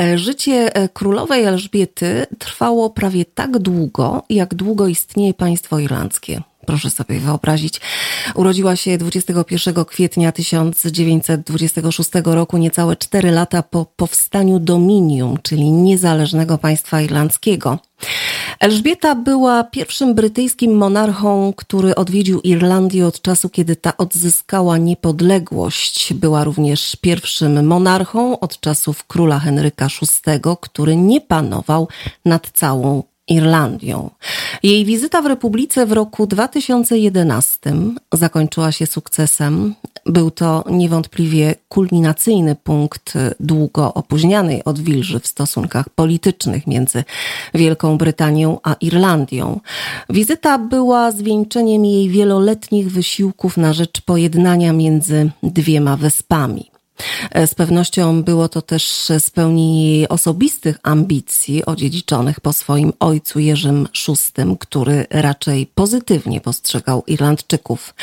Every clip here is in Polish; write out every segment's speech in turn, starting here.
E, życie e, królowej Elżbiety trwało prawie tak długo, jak długo istnieje państwo irlandzkie. Proszę sobie wyobrazić. Urodziła się 21 kwietnia 1926 roku, niecałe 4 lata po powstaniu Dominium, czyli niezależnego państwa irlandzkiego. Elżbieta była pierwszym brytyjskim monarchą, który odwiedził Irlandię od czasu, kiedy ta odzyskała niepodległość. Była również pierwszym monarchą od czasów króla Henryka VI, który nie panował nad całą Irlandią. Jej wizyta w Republice w roku 2011 zakończyła się sukcesem. Był to niewątpliwie kulminacyjny punkt długo opóźnianej odwilży w stosunkach politycznych między Wielką Brytanią a Irlandią. Wizyta była zwieńczeniem jej wieloletnich wysiłków na rzecz pojednania między dwiema wyspami. E, z pewnością było to też spełnienie jej osobistych ambicji odziedziczonych po swoim ojcu Jerzym VI, który raczej pozytywnie postrzegał Irlandczyków.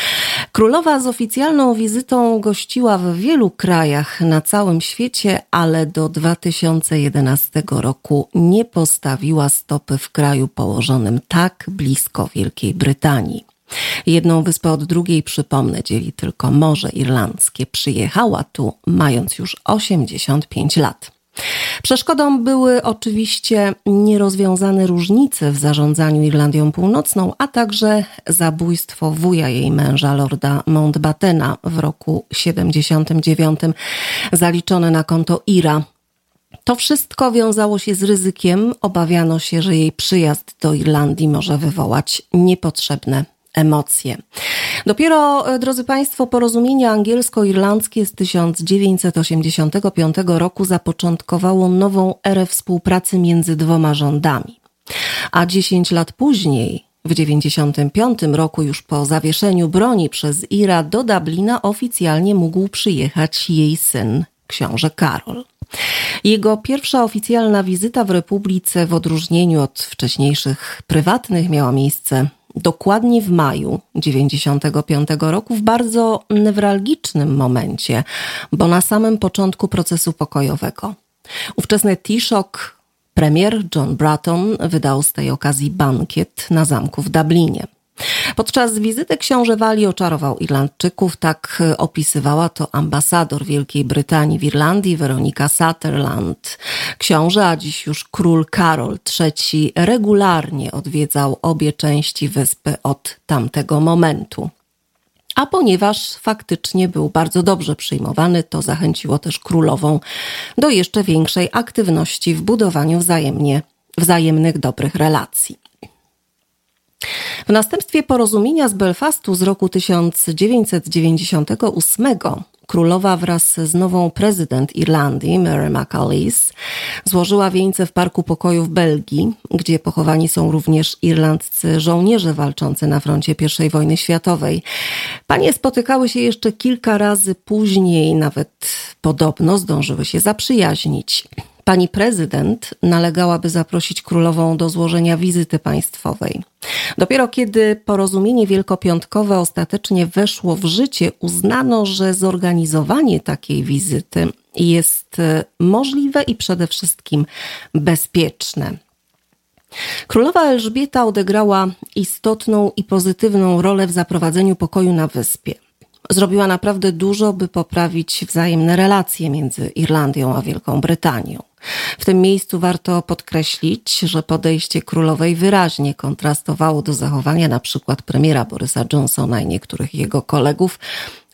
Królowa z oficjalną wizytą gościła w wielu krajach na całym świecie, ale do 2011 roku nie postawiła stopy w kraju położonym tak blisko Wielkiej Brytanii. Jedną wyspę od drugiej, przypomnę, dzieli tylko Morze Irlandzkie. Przyjechała tu mając już 85 lat. Przeszkodą były oczywiście nierozwiązane różnice w zarządzaniu Irlandią Północną, a także zabójstwo wuja jej męża, lorda Mountbattena w roku 79, zaliczone na konto Ira. To wszystko wiązało się z ryzykiem. Obawiano się, że jej przyjazd do Irlandii może wywołać niepotrzebne emocje. Dopiero, e, drodzy Państwo, porozumienie angielsko-irlandzkie z 1985 roku zapoczątkowało nową erę współpracy między dwoma rządami. A 10 lat później, w 1995 roku, już po zawieszeniu broni przez Ira, do Dublina oficjalnie mógł przyjechać jej syn, książę Karol. Jego pierwsza oficjalna wizyta w Republice, w odróżnieniu od wcześniejszych prywatnych, miała miejsce dokładnie w maju 95 roku, w bardzo newralgicznym momencie, bo na samym początku procesu pokojowego. Ówczesny Taoiseach, premier John Bratton, wydał z tej okazji bankiet na zamku w Dublinie. Podczas wizyty książę Wali oczarował Irlandczyków, tak opisywała to ambasador Wielkiej Brytanii w Irlandii Weronika Sutherland. Książę, a dziś już król Karol III regularnie odwiedzał obie części wyspy od tamtego momentu. A ponieważ faktycznie był bardzo dobrze przyjmowany, to zachęciło też królową do jeszcze większej aktywności w budowaniu wzajemnie, wzajemnych dobrych relacji. W następstwie porozumienia z Belfastu z roku 1998 królowa wraz z nową prezydent Irlandii, Mary McAleese, złożyła wieńce w Parku Pokoju w Belgii, gdzie pochowani są również irlandzcy żołnierze walczący na froncie I wojny światowej. Panie spotykały się jeszcze kilka razy później, nawet podobno zdążyły się zaprzyjaźnić. Pani prezydent nalegała, by zaprosić królową do złożenia wizyty państwowej. Dopiero kiedy porozumienie wielkopiątkowe ostatecznie weszło w życie, uznano, że zorganizowanie takiej wizyty jest e, możliwe i przede wszystkim bezpieczne. Królowa Elżbieta odegrała istotną i pozytywną rolę w zaprowadzeniu pokoju na wyspie. Zrobiła naprawdę dużo, by poprawić wzajemne relacje między Irlandią a Wielką Brytanią. W tym miejscu warto podkreślić, że podejście królowej wyraźnie kontrastowało do zachowania na przykład premiera Borysa Johnsona i niektórych jego kolegów,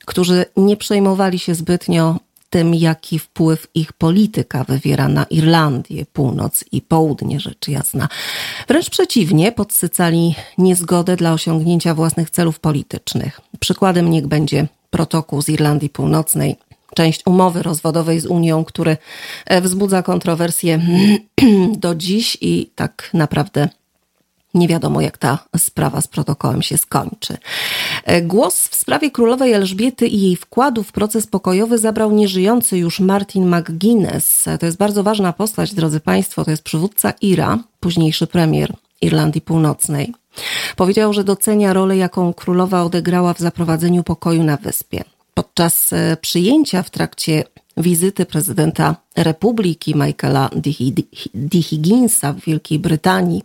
którzy nie przejmowali się zbytnio tym, jaki wpływ ich polityka wywiera na Irlandię, północ i południe, rzecz jasna. Wręcz przeciwnie, podsycali niezgodę dla osiągnięcia własnych celów politycznych. Przykładem niech będzie protokół z Irlandii Północnej, część umowy rozwodowej z Unią, który e, wzbudza kontrowersje do dziś i tak naprawdę nie wiadomo, jak ta sprawa z protokołem się skończy. E, głos w sprawie królowej Elżbiety i jej wkładu w proces pokojowy zabrał nieżyjący już Martin McGuinness. To jest bardzo ważna postać, drodzy Państwo. To jest przywódca IRA, późniejszy premier Irlandii Północnej. Powiedział, że docenia rolę, jaką królowa odegrała w zaprowadzeniu pokoju na wyspie podczas e, przyjęcia w trakcie wizyty prezydenta Republiki Michaela D. Higginsa w Wielkiej Brytanii.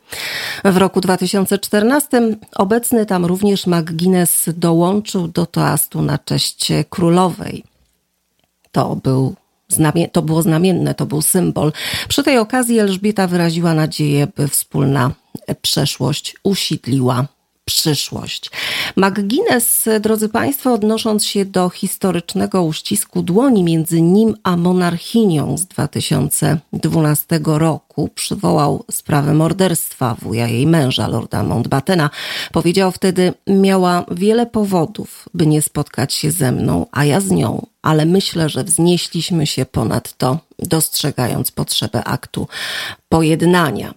W roku 2014 obecny tam również McGuinness dołączył do toastu na cześć królowej. To był to było znamienne, to był symbol. Przy tej okazji Elżbieta wyraziła nadzieję, by wspólna przeszłość usidliła przyszłość. McGuinness, drodzy Państwo, odnosząc się do historycznego uścisku dłoni między nim a monarchinią z 2012 roku, przywołał sprawę morderstwa wuja jej męża, lorda Mountbattena. Powiedział wtedy, miała wiele powodów, by nie spotkać się ze mną, a ja z nią, ale myślę, że wznieśliśmy się ponad to, dostrzegając potrzebę aktu pojednania.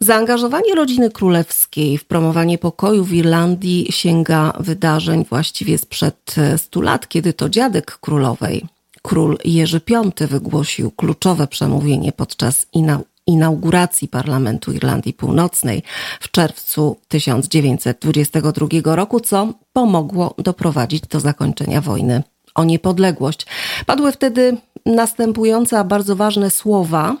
Zaangażowanie rodziny królewskiej w promowanie pokoju w Irlandii sięga wydarzeń właściwie sprzed 100 lat, kiedy to dziadek królowej, król Jerzy V, wygłosił kluczowe przemówienie podczas inauguracji Parlamentu Irlandii Północnej w czerwcu 1922 roku, co pomogło doprowadzić do zakończenia wojny o niepodległość. Padły wtedy następujące bardzo ważne słowa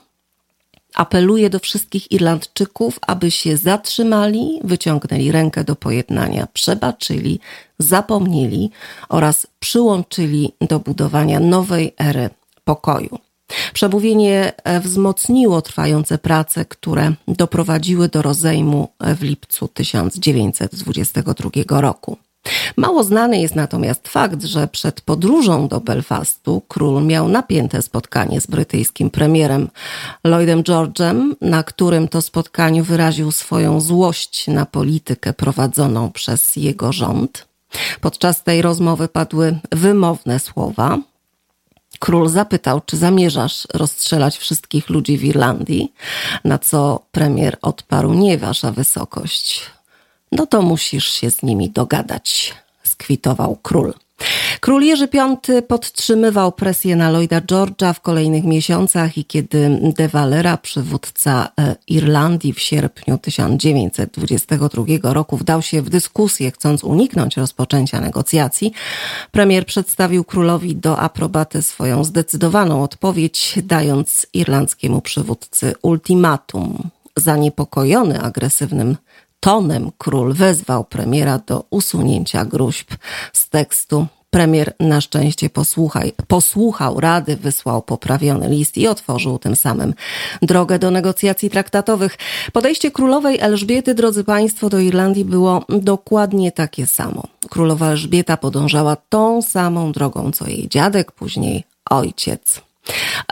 Apeluje do wszystkich Irlandczyków, aby się zatrzymali, wyciągnęli rękę do pojednania, przebaczyli, zapomnieli oraz przyłączyli do budowania nowej ery pokoju. Przemówienie wzmocniło trwające prace, które doprowadziły do rozejmu w lipcu 1922 roku. Mało znany jest natomiast fakt, że przed podróżą do Belfastu król miał napięte spotkanie z brytyjskim premierem Lloydem George'em, na którym to spotkaniu wyraził swoją złość na politykę prowadzoną przez jego rząd. Podczas tej rozmowy padły wymowne słowa. Król zapytał, czy zamierzasz rozstrzelać wszystkich ludzi w Irlandii, na co premier odparł: Nie, wasza wysokość no to musisz się z nimi dogadać, skwitował król. Król Jerzy V podtrzymywał presję na Lloyda George'a w kolejnych miesiącach i kiedy De Valera, przywódca e, Irlandii w sierpniu 1922 roku wdał się w dyskusję, chcąc uniknąć rozpoczęcia negocjacji, premier przedstawił królowi do aprobaty swoją zdecydowaną odpowiedź, dając irlandzkiemu przywódcy ultimatum. Zaniepokojony agresywnym tonem król wezwał premiera do usunięcia gruźb z tekstu. Premier na szczęście posłuchaj, posłuchał rady, wysłał poprawiony list i otworzył tym samym drogę do negocjacji traktatowych. Podejście królowej Elżbiety, drodzy Państwo, do Irlandii było dokładnie takie samo. Królowa Elżbieta podążała tą samą drogą, co jej dziadek, później ojciec.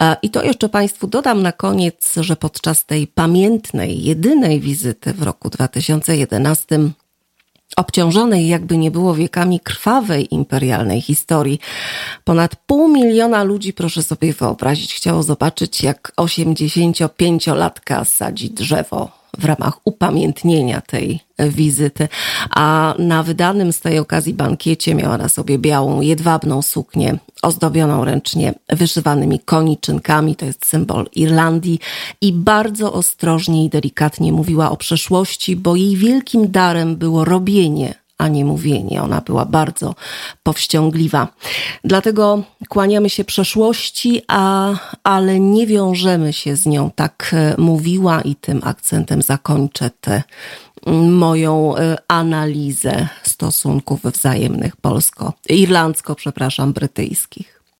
E, I to jeszcze Państwu dodam na koniec, że podczas tej pamiętnej, jedynej wizyty w roku 2011 obciążonej jakby nie było wiekami krwawej imperialnej historii. Ponad pół miliona ludzi, proszę sobie wyobrazić, chciało zobaczyć, jak 85-latka sadzi drzewo w ramach upamiętnienia tej wizyty. A na wydanym z tej okazji bankiecie miała na sobie białą, jedwabną suknię ozdobioną ręcznie wyszywanymi koniczynkami. To jest symbol Irlandii. I bardzo ostrożnie i delikatnie mówiła o przeszłości, bo jej wielkim darem było robienie a nie mówienie. Ona była bardzo powściągliwa. Dlatego kłaniamy się przeszłości, a, ale nie wiążemy się z nią. Tak e, mówiła i tym akcentem zakończę tę moją e, analizę stosunków wzajemnych polsko-irlandzko, przepraszam, brytyjskich.